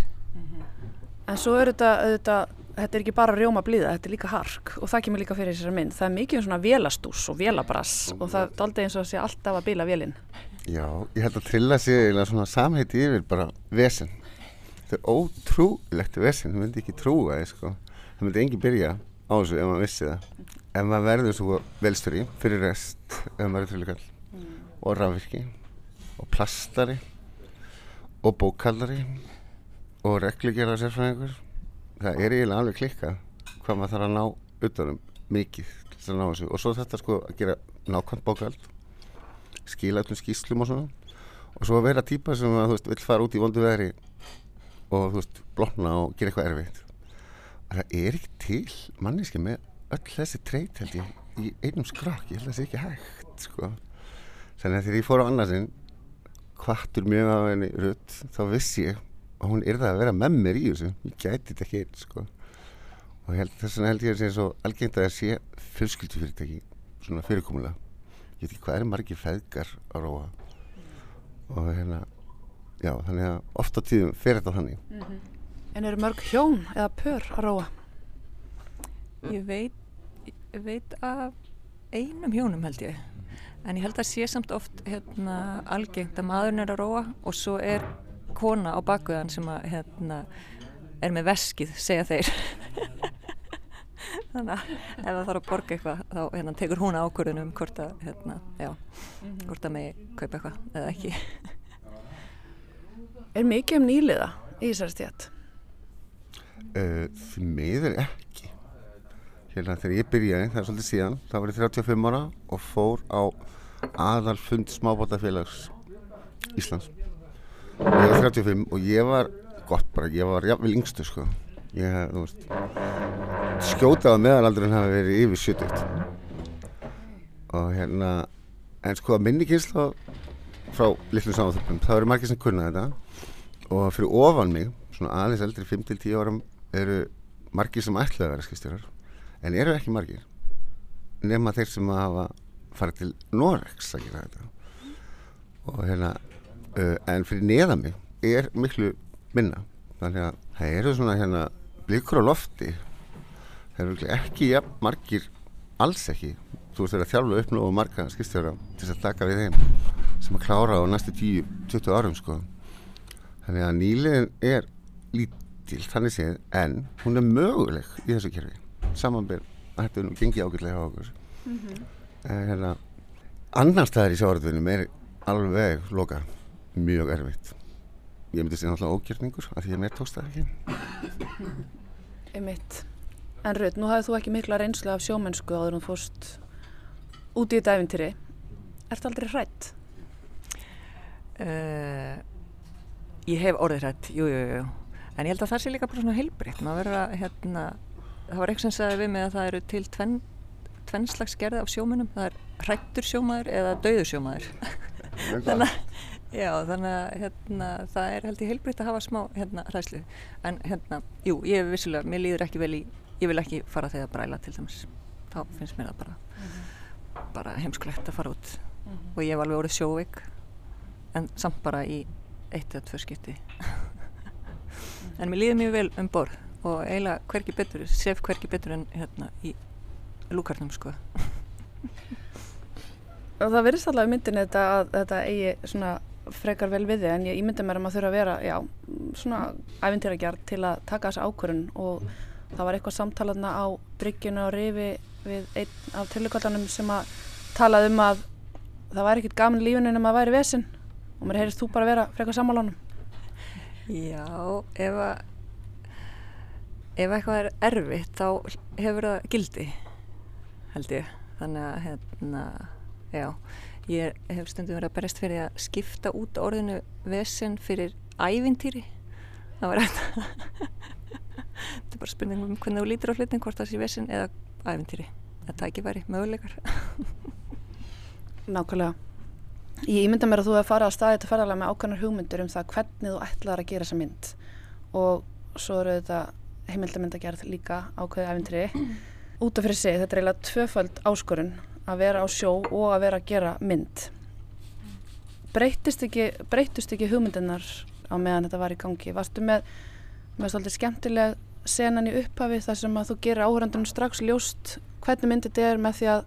En svo er þetta, þetta er ekki bara rjóma blíða, þetta er líka hark og það kemur líka fyrir þessari mynd. Það er mikið um svona velastús og velabrass og það er aldrei eins og að sé alltaf að bila velin. Já, ég held að trilla sig eiginlega svona samheiti yfir bara vesen. Þetta er ótrúlegt vesen, það myndi ekki trúa það, sko. Það myndi engi byrja á þessu ef maður vissi það. Ef maður verður svo velstöri fyrir rest, ef maður er trillukall, mm. og rafvirki, og plastari, og bókallari, og reglugjara sérfræðingur. Það er eiginlega alveg klikkað hvað maður þarf að ná utanum mikið til að ná þessu. Og svo þetta sko að gera nákvæmt bókald skila öllum skýslum og svona. Og svo að vera típa sem að, þú veist, vill fara út í vondu veri og þú veist, blokna og gera eitthvað erfitt. Það er ekki til manniski með öll þessi treyt held ég í einum skrakk, ég held að það sé ekki hægt sko. Þannig að þegar ég fór á annarsinn hvartur mjög af henni rutt þá vissi ég að hún er það að vera með mér í þessu. Ég gæti þetta ekki einn sko. Og þess vegna held ég að það sé svo algengt að það sé fjölskyldufyrirtæki svona fyrirkomulega ég veit ekki hvað er margir feðgar að róa og hérna já, þannig að ofta tíðum fer þetta þannig mm -hmm. En eru mörg hjón eða pör að róa? Ég veit ég veit af einum hjónum held ég en ég held að sé samt oft hérna, algengt að maðurinn er að róa og svo er kona á bakveðan sem að hérna, er með veskið, segja þeir þannig að ef það þarf að borga eitthvað þá hérna, tekur hún ákvörðunum hvort að hérna, já, mm -hmm. hvort að mig kaupa eitthvað eða ekki Er mikið um nýliða í þessari stjætt? Uh, því miður ekki hérna þegar ég byrjaði það er svolítið síðan, það var ég 35 ára og fór á aðal fund smábátafélags Íslands og ég var 35 og ég var gott bara, ég var jafnvel yngstu sko ég, þú veist skjótaða meðalaldurinn hafi verið yfir 70 og hérna en sko að minni kynsla frá litlum samanþöppum, það eru margir sem kunna þetta. Og fyrir ofan mig svona aðeins eldri 5-10 áram eru margir sem ætlaði að vera skistjórar en eru ekki margir nema þeir sem hafa farið til Norex að gera þetta. Og hérna uh, en fyrir neða mig er miklu minna. Þannig að það eru svona hérna blikur á lofti. Það eru ekki ja, margir alls ekki. Þú veist það er að þjálfa upp og marga skistjóra til að taka við þeim sem að klára á næstu 10-20 árum sko. Þannig að nýlegin er lítil þannig séð en hún er möguleg í þessu kerfi. Samanbyrg að þetta er nú gengið ágjörlega á okkur. Mm -hmm. en hérna annar staðar í sjáaröðunum er alveg loka mjög erfitt. Ég myndi að segja náttúrulega ógjörningur af því að mér tókst það ekki Einmitt. En Rut, nú hafið þú ekki mikla reynslu af sjómennsku áður en þú fórst út í þetta eventýri Er þetta aldrei hrætt? Uh, ég hef orðið hrætt, jú, jú, jú. En ég held að það sé líka bara svona heilbrikt hérna, það var eitthvað sem sagði við mig að það eru til tvenn, tvennslags gerði af sjómennum það er hrættur sjómaður eða döður sjómaður. Þannig að Já, þannig að hérna, það er held ég heilbritt að hafa smá hérna hræslu en hérna, jú, ég er vissilega, mér líður ekki vel í, ég vil ekki fara þegar bræla til dæmis, þá finnst mér það bara mm -hmm. bara heimskulegt að fara út. Mm -hmm. og ég hef alveg orðið sjóveik en samt bara í eitt eða tvö skipti. En mér líður mjög vel um borð og eiginlega hverki betur, sef hverki betur en hérna í lúkarnum sko. Og það verðist allavega myndin þetta að þetta eigi svona frekar vel við þig en ég ímynda mér að maður þurfa að vera já, svona æfintýragjart til að taka þessu ákvörun og það var eitthvað samtalaðna á bryggjunu og rifi við einn af tillugallanum sem að talað um að það væri ekkit gaman lífinu en maður væri vesin og mér heyrist þú bara að vera frekar sammálánum Já, ef að ef eitthvað er erfitt þá hefur það gildi held ég. Þannig að hérna, já Ég hef stundum verið að berjast fyrir að skipta út orðinu vesen fyrir ævintýri. Það var eitthvað. Þetta er bara spurningum um hvernig þú lítir á hlutin, hvort það sé vesen eða ævintýri. Þetta ekki væri möguleikar. Nákvæmlega. Ég ímynda mér að þú hefði farið að staði þetta ferðarlega með ákvæmnar hugmyndur um það hvernig þú ætlaði að gera þessa mynd. Og svo eru þetta heimildamönd að gera líka ákvæðið ævintýri. Út af fyrir sig, þetta er eiginlega tvöföld áskorun að vera á sjó og að vera að gera mynd. Breytist ekki, breytist ekki hugmyndinar á meðan þetta var í gangi? Varstu með, með svolítið skemmtileg senan í upphafi þar sem að þú gerir áhörandunum strax ljóst hvernig myndið þetta er með því að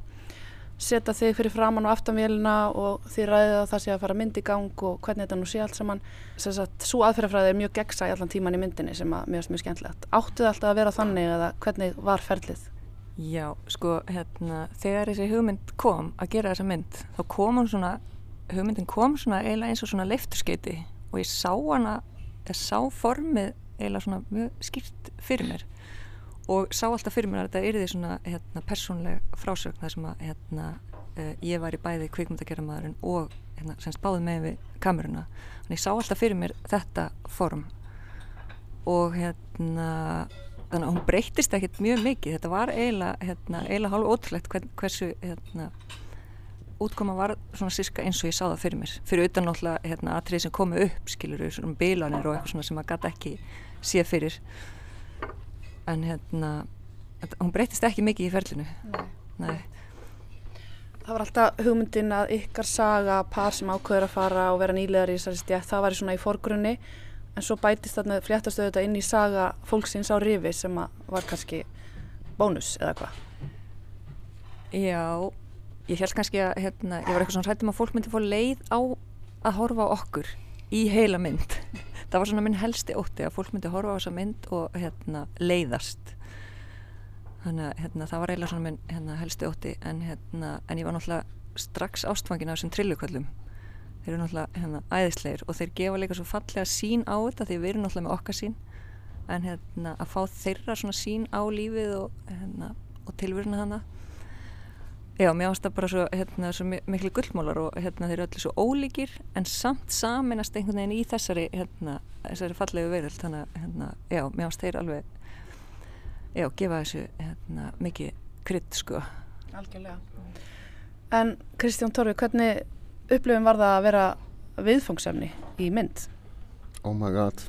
setja þig fyrir framann og aftanvélina og þið ræðið að það sé að fara mynd í gang og hvernig þetta nú sé allt saman? Svo aðferðafræði er mjög gegsa í allan tíman í myndinni sem að mjög, mjög skemmtilegt. Áttu það alltaf að vera þannig eða hvernig var ferlið? Já, sko, hérna þegar þessi hugmynd kom að gera þessa mynd þá kom hún svona hugmyndin kom svona eiginlega eins og svona leifturskeiti og ég sá hana ég sá formið eiginlega svona mjög skýrt fyrir mér og sá alltaf fyrir mér að þetta erði svona hérna, persónleg frásögn þar sem að hérna, uh, ég var í bæði kvikmyndagerðamæðurinn og hérna, sem spáði með við kameruna. Þannig ég sá alltaf fyrir mér þetta form og hérna þannig að hún breytist ekkert mjög mikið. Þetta var eiginlega, hérna, eiginlega hálf ótrúlegt hversu hérna, útkoma var svona síska eins og ég sá það fyrir mér. Fyrir utan náttúrulega hérna, aðtrið sem komi upp skilur við svona bilanir og eitthvað sem maður gæti ekki sé fyrir. En hérna hún breytist ekki mikið í ferlinu. Nei. Nei. Það var alltaf hugmyndin að ykkar saga par sem ákveður að fara og vera nýlegar í þessari stjætt, það var svona í forgrunni en svo bætist þarna fléttastöðu þetta inn í saga fólksins á rifi sem var kannski bónus eða hvað? Já, ég held kannski að hérna, ég var eitthvað svona hrættum að fólk myndi fór leið á að horfa á okkur í heila mynd. Það var svona minn helsti ótti að fólk myndi horfa á þessa mynd og hérna, leiðast. Þannig að hérna, það var eiginlega svona minn hérna, helsti ótti. En, hérna, en ég var náttúrulega strax ástfangin af þessum trillukvöllum þeir eru náttúrulega hérna, æðisleir og þeir gefa líka svo fallega sín á þetta því við erum náttúrulega með okkar sín en hérna, að fá þeirra svona sín á lífið og, hérna, og tilvöruna hana Já, mér ást það bara svo, hérna, svo miklu gullmólar og hérna, þeir eru allir svo ólíkir en samt saminast einhvern veginn í þessari, hérna, þessari fallegu veröld þannig að, já, mér ást þeir alveg, já, gefa þessu, mikið krydd, sko. Algjörlega. En Kristján Torfi, hvernig upplifin var það að vera viðfóngsefni í mynd? Oh my god,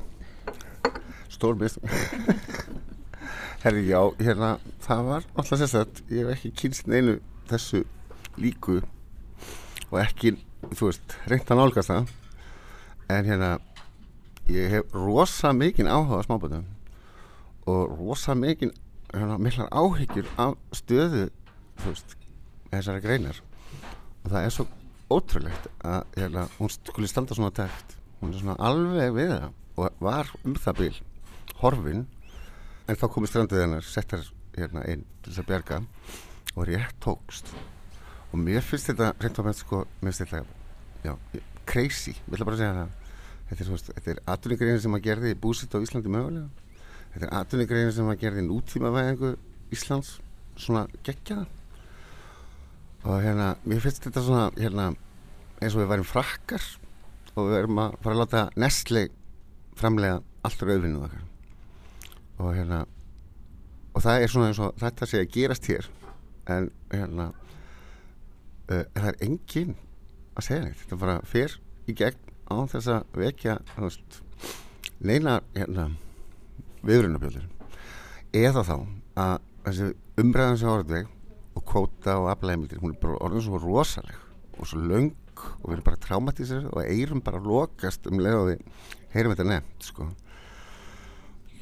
stórbist. Herri, já, hérna, það var alltaf sérstaklega, ég hef ekki kynst neinu þessu líku og ekki, þú veist, reynda nálgast það en hérna ég hef rosa mikinn áhuga á smábötum og rosa mikinn hérna, miklar áhyggjur af stöðu þú veist, þessari greinar og það er svo ótrúlegt að hérna, hún skuli standa svona tækt hún er svona alveg við það og var um það bíl horfin en þá komið strandið hennar settar hérna inn til þess að berga og rétt tókst. Og mér finnst þetta reynd með sko, mér finnst þetta crazy, ég vil bara segja það. Þetta er, þetta er atvinningreinu sem að gerði búsitt á Íslandi mögulega. Þetta er atvinningreinu sem að gerði nútíma væðingu Íslands svona gegja og hérna, mér finnst þetta svona hérna, eins og við værim frakkar og við erum að fara að láta Nestle framlega allt rauðvinnuð okkar. Og hérna og það er svona eins og þetta sé að gerast hér en hérna uh, það er engin að segja neitt. Þetta bara fer í gegn á þess að vekja neina hérna, viðrunabjöldur eða þá að þessi umræðan sem orðveg og kvóta og aflægmildir hún er bara orðin svo rosaleg og svo laung og við erum bara traumatísir og eirum bara lokast um leið og við heyrum þetta nefnt sko.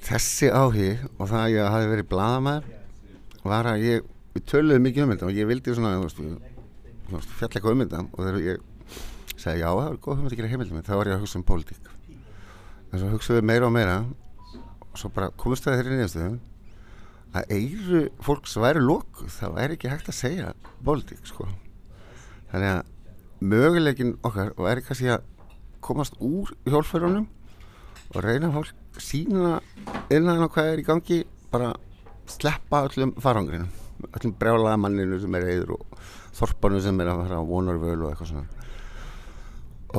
þessi áhig og það að ég hafi verið bladamæður var að ég við töluðum mikið um þetta og ég vildi svona fjall eitthvað um þetta og þegar ég segði já það er góð um að gera heimildum þá var ég að hugsa um pólitík. En svo hugsaðu meira og meira og svo bara komist það þeirri nýjastuðum að eiru fólks væri lóku það væri ekki hægt að segja pólitík sko. Þannig að möguleikin okkar væri kannski að komast úr hjálpfærunum og reyna fólk sína innan á hvað er í gangi bara sleppa öllum farangrinum öllum brjálaða manninu sem er eður og þorpanu sem er að fara á vonarvölu og eitthvað svona.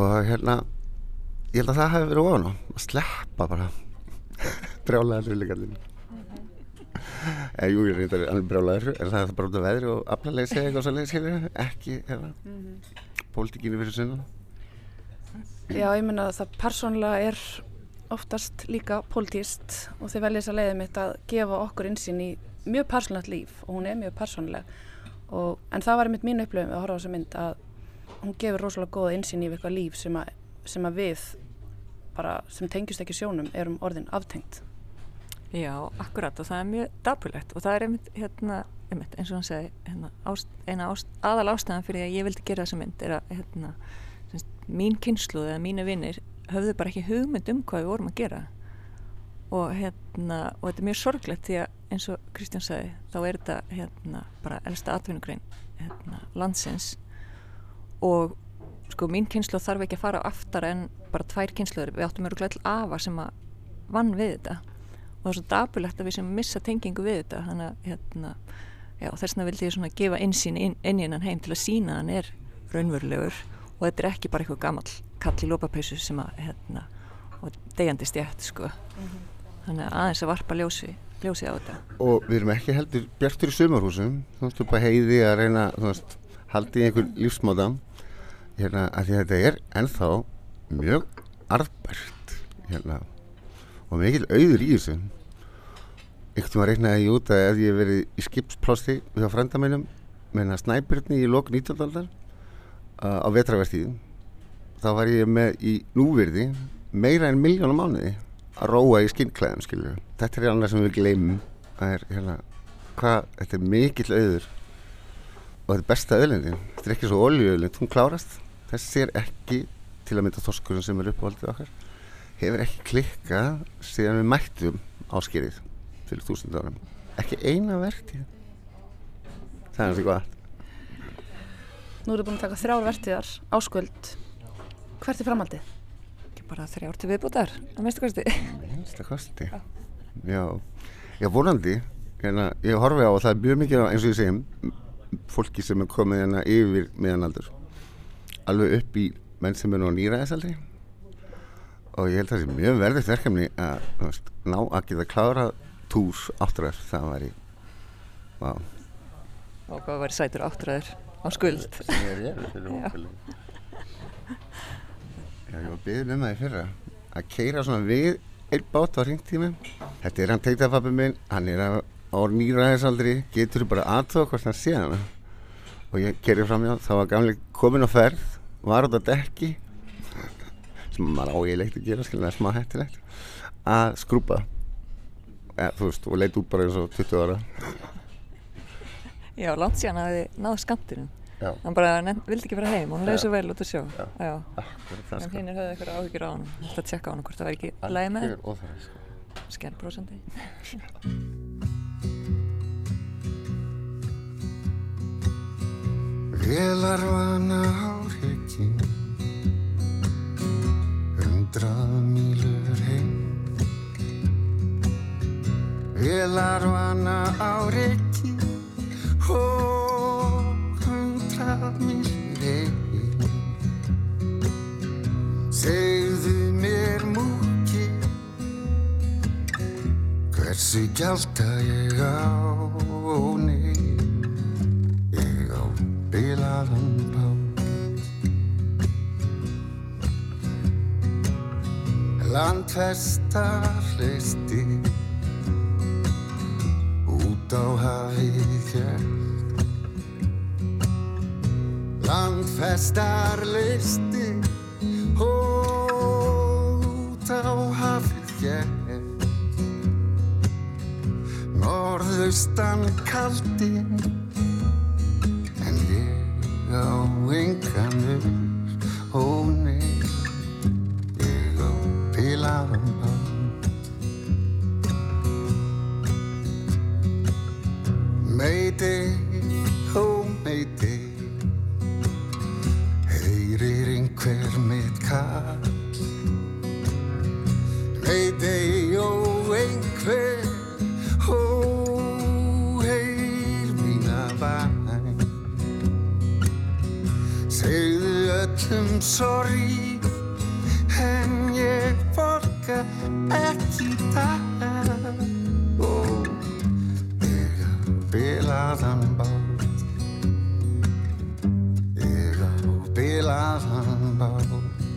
Og hérna ég held að það hefði verið ofan að sleppa bara brjálaða hrjuleikallinu eða jú, ég reyndar alveg brjálaður. En það er bara út af veðri og afnalegi segja eitthvað svo leiðis ekki mm -hmm. pólitíkinu fyrir sinna Já, ég menna að það persónlega er oftast líka pólitíst og þið veljið þess að leiðið mitt að gefa okkur insýn í mjög persónlegt líf og hún er mjög persónleg en það var einmitt mín upplöfum að horfa á þessa mynd að hún gefur rosalega góða insýn í eitthvað líf sem að, sem að við bara sem tengjast ekki sjónum erum orðin aftengt Já, akkurat og það er mjög dapulegt og það er einmitt, hérna, einmitt eins og hann segi hérna, ást, eina ást, aðal ástæðan fyrir að ég vildi gera þessa mynd er að hérna, semst, mín kynsluð eða mínu vinnir höfðu bara ekki hugmynd um hvað við vorum að gera. Og hérna og þetta er mjög sorglegt því að eins og Kristján segi þá er þetta hérna bara elsta atvinnugrein hérna, landsins. Og sko mín kynsluð þarf ekki að fara aftar en bara tvær kynsluður við áttum öruglega all afa sem að vann við þetta og það er svo dapulegt að við sem missa tengingu við þetta þannig að hérna, já, þess vegna vildi ég svona gefa einsýn inn, inn í hennan heim til að sína hann er raunverulegur og þetta er ekki bara eitthvað gammal kall í lópapausu sem að hérna, og degjandi stjætt sko. Mm -hmm. þannig að aðeins að varpa ljósi ljósi á þetta. Og við erum ekki heldur bjartur í sumarhúsum þú veist, upp að heiði að reyna þú veist, haldi í einhver lífsmáta hérna, að því að þetta er ennþá mjög arðbært hérna og mikil auður í þessu. Ykkur var reiknaði ég út að ef ég verið í skipsplásti hjá frendamænum meina snæbyrni í lok 19. aldar uh, á vetravertíðum þá var ég með í núvirði meira en miljónum mánuði að róa í skinnklæðum skilju þetta er annað sem við gleymum. Það er hérna hvað, þetta er mikill auður. Og þetta er besta öðlendin þetta er ekki svo oljuöðlind, hún klárast. Þessi er ekki til að mynda þorskurinn sem er uppvaldið okkar hefur ekki klikkað síðan við mættum áskerið fyrir þúsund árum. Ekki eina verktið það er hansi gott. Nú erum við búin að taka þrjár vertiðar áskvöld hvert er framhaldið? Ekki bara þrjár til viðbútar að minnstu kosti. Minnstu kosti. Já, já vonandi. Hérna, ég horfi á og það er mjög mikið eins og ég segjum fólki sem er komið hérna yfir meðanaldur alveg upp í menn sem er nú nýraðisaldri og ég held að það sé mjög verðitt verkefni að veist, ná að geta klára tús áttræður það var í wow. og hvað var sætur áttræður á skuld. Sem ég er ég Já, ég var byggðin um það í fyrra að keira svona við einn bát á ringtími þetta er hann teitafabbi minn hann er á nýræðisaldri getur bara aðtóða hvort hann sé hann og ég kerið fram hjá þá var gamlega komin á ferð var út á dekki sem maður ágilegt að gera skilja, smá hættilegt að skrúpa. Ja, þú veist, og leita út bara eins og 20 ára. Já, langt síðan að þið náðu skamtinu hann bara vildi ekki vera heim og hann leiði svo vel út að sjá Já, Já. en sko. hinn er höfðið eitthvað áhyggjur á hann þetta að tjekka á hann hvort það væri ekki lægi með skennbrósandi Velar vana áhrifin hundrað mílur heim. Velar vana á reiki og hundrað mílur heim. Segðu mér múki hversu gjálta ég á nei ég á bilaðan bá landfestar hlisti út á hafið. Hjert landfestar listi út á hafið. Hjert norðaustan kaldin bilaðan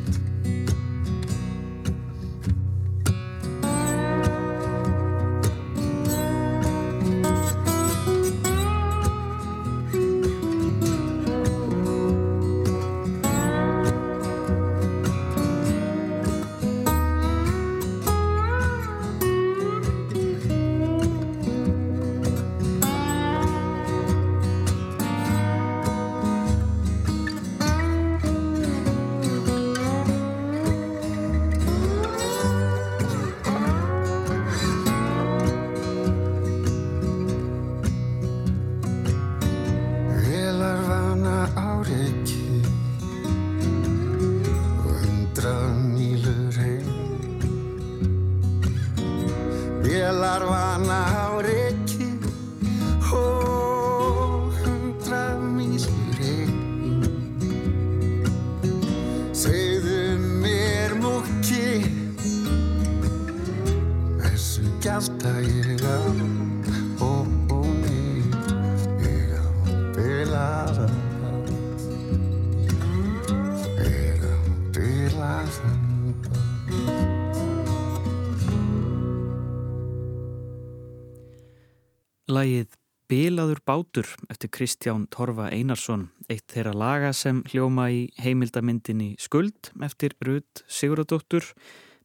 bátur eftir Kristján Torfa Einarsson, eitt þeirra laga sem hljóma í heimildamindinni Skuld eftir Rud Siguradóttur.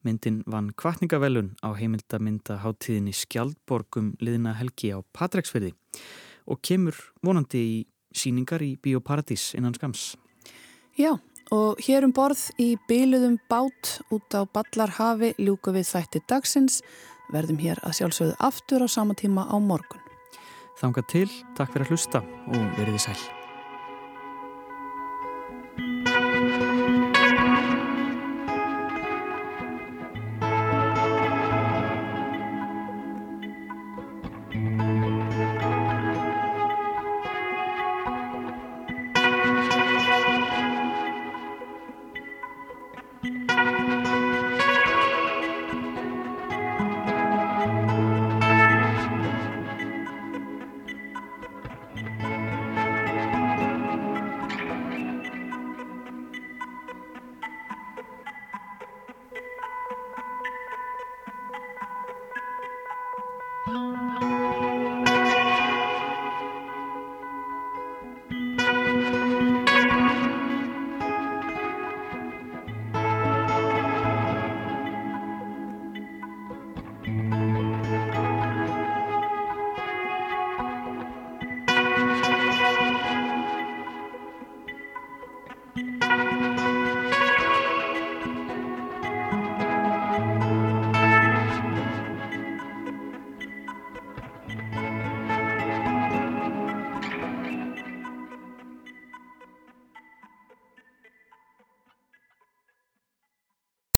Myndin vann kvartningavelun á heimildamindaháttíðinni Skjaldborgum liðina helgi á Patræksferði og kemur vonandi í síningar í Bíóparadís innan skams. Já, og hér um borð í byluðum bát út á Ballarhafi ljúku við þætti dagsins verðum hér að sjálfsögðu aftur á sama tíma á morgun. Þanga til, takk fyrir að hlusta og veriði sæl.